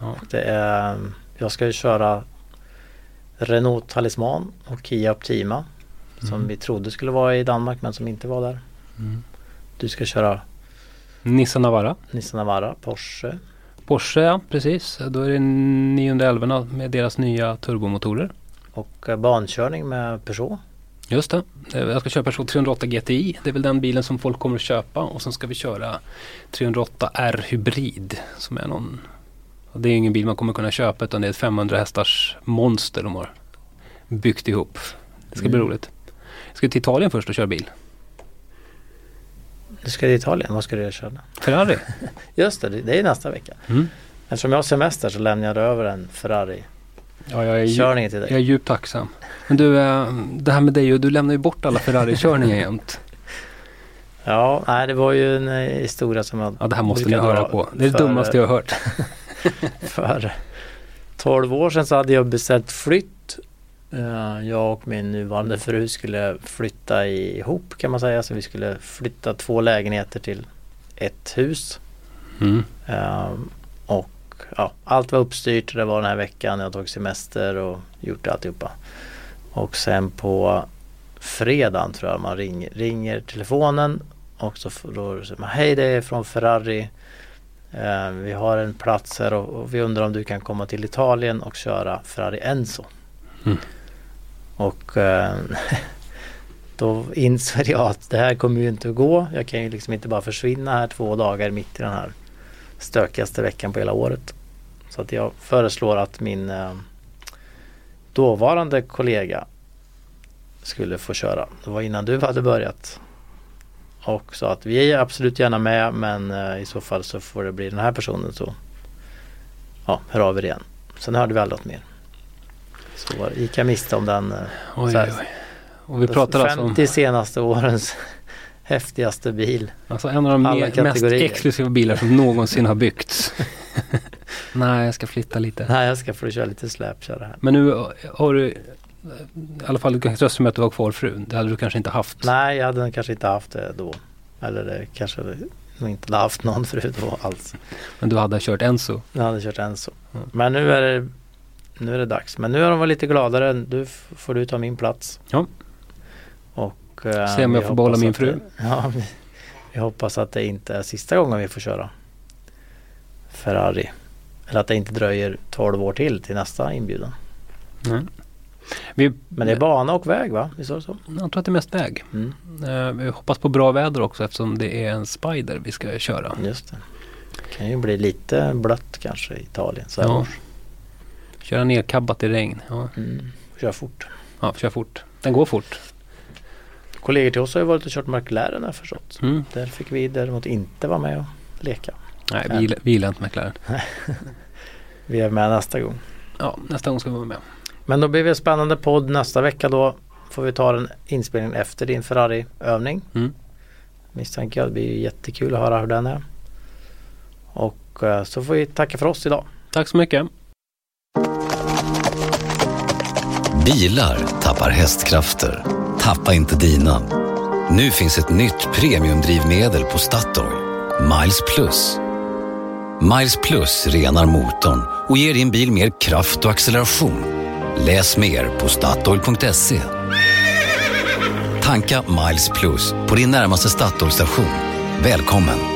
Ja. Det är, jag ska ju köra Renault Talisman och Kia Optima. Som Mm. vi trodde skulle vara i Danmark men som inte var där. Mm. Du ska köra Nissan Navara. Nissan Navara, Porsche. Porsche, ja precis. Då är det 911 med deras nya turbomotorer. Och eh, bankörning med Peugeot. Just det. Jag ska köra Peugeot 308 GTI. Det är väl den bilen som folk kommer att köpa. Och sen ska vi köra 308 R Hybrid. Som är någon... Det är ingen bil man kommer kunna köpa utan det är ett 500 hästars monster de har byggt ihop. Det ska bli Mm. roligt. Jag ska till Italien först och köra bil. Du ska till Italien, vad ska du göra? köra? Ferrari. Just det, det är nästa vecka. Mm. Eftersom jag har semester så lämnar jag över en Ja, jag är, Ferrari-körning till dig. jag är djupt tacksam. Men du, eh, det här med dig och du lämnar ju bort alla Ferrari-körningar jämt. Ja, nej det var ju en eh, historia som jag Ja, det här måste ni höra på. Det är det för- dummaste jag har hört. För 12 år sedan så hade jag beställt flytt. Eh, Jag och min nuvarande fru skulle flytta ihop kan man säga. Så vi skulle flytta två lägenheter till ett hus. Mm. Eh, Och ja, allt var uppstyrt. Det var den här veckan. Jag tog semester och gjort alltihopa. Och sen på fredagen tror jag man ringer, ringer telefonen och så får- då säger man hej det är från Ferrari. Eh, vi har en plats här och, och, vi undrar om du kan komma till Italien och köra Ferrari Enzo. Mm. Och eh, då inser jag att det här kommer ju inte att gå. Jag kan ju liksom inte bara försvinna här två dagar mitt i den här stökigaste veckan på hela året. Så att jag föreslår att min eh, dåvarande kollega skulle få köra. Det var innan du hade börjat. Och sa att vi är absolut gärna med men eh, i så fall så får det bli den här personen så ja, hör av er igen. Sen hörde vi aldrig något mer. Så gick jag miste om den. Eh, oj, här, oj. Och vi pratar 50 alltså om... senaste årens häftigaste bil. Alltså en av de mest exklusiva bilar som någonsin har byggts. Nej, jag ska flytta lite. Nej, jag ska få köra lite släpkärra här. Men nu har du i alla fall du kan trösta med att du har kvar frun. Det hade du kanske inte haft. Nej, jag hade kanske inte haft det då. Eller det kanske inte hade haft någon fru då alls. Men du hade kört Enso? Jag hade kört Enso. Mm. Men nu är det nu är det dags. Men nu är de väl lite gladare. Nu får du ta min plats. Ja. Och, eh, Se om jag får behålla min fru. Det, ja, vi, vi, hoppas att det inte är sista gången vi får köra Ferrari. Eller att det inte dröjer 12 år till till nästa inbjudan. Mm. Vi, Men det är bana och väg va? Visst det så? Jag tror att det är mest väg. Mm. Uh, vi hoppas på bra väder också eftersom det är en Spider vi ska köra. Just det. Det kan ju bli lite blött kanske i Italien så här ja. års. Köra nerkabbat i regn. Ja. Mm. Kör fort. Ja, kör fort. Den går fort. Kollegor till oss har ju varit och kört McLaren har jag förstått. Mm. Där fick vi däremot inte vara med och leka. Nej, vi, vi gillar inte McLaren. vi är med nästa gång. Ja, nästa gång ska vi vara med. Men då blir det en spännande podd nästa vecka då. Får vi ta den inspelningen efter din Ferrari-övning. Mm. Misstänker jag. Det blir jättekul att höra hur den är. Och uh, så får vi tacka för oss idag. Tack så mycket. Bilar tappar hästkrafter. Tappa inte dina. Nu finns ett nytt premiumdrivmedel på Statoil. Miles Plus. Miles Plus renar motorn och ger din bil mer kraft och acceleration Läs mer på Statoil.se. Tanka Miles Plus på din närmaste Statoil-station. Välkommen!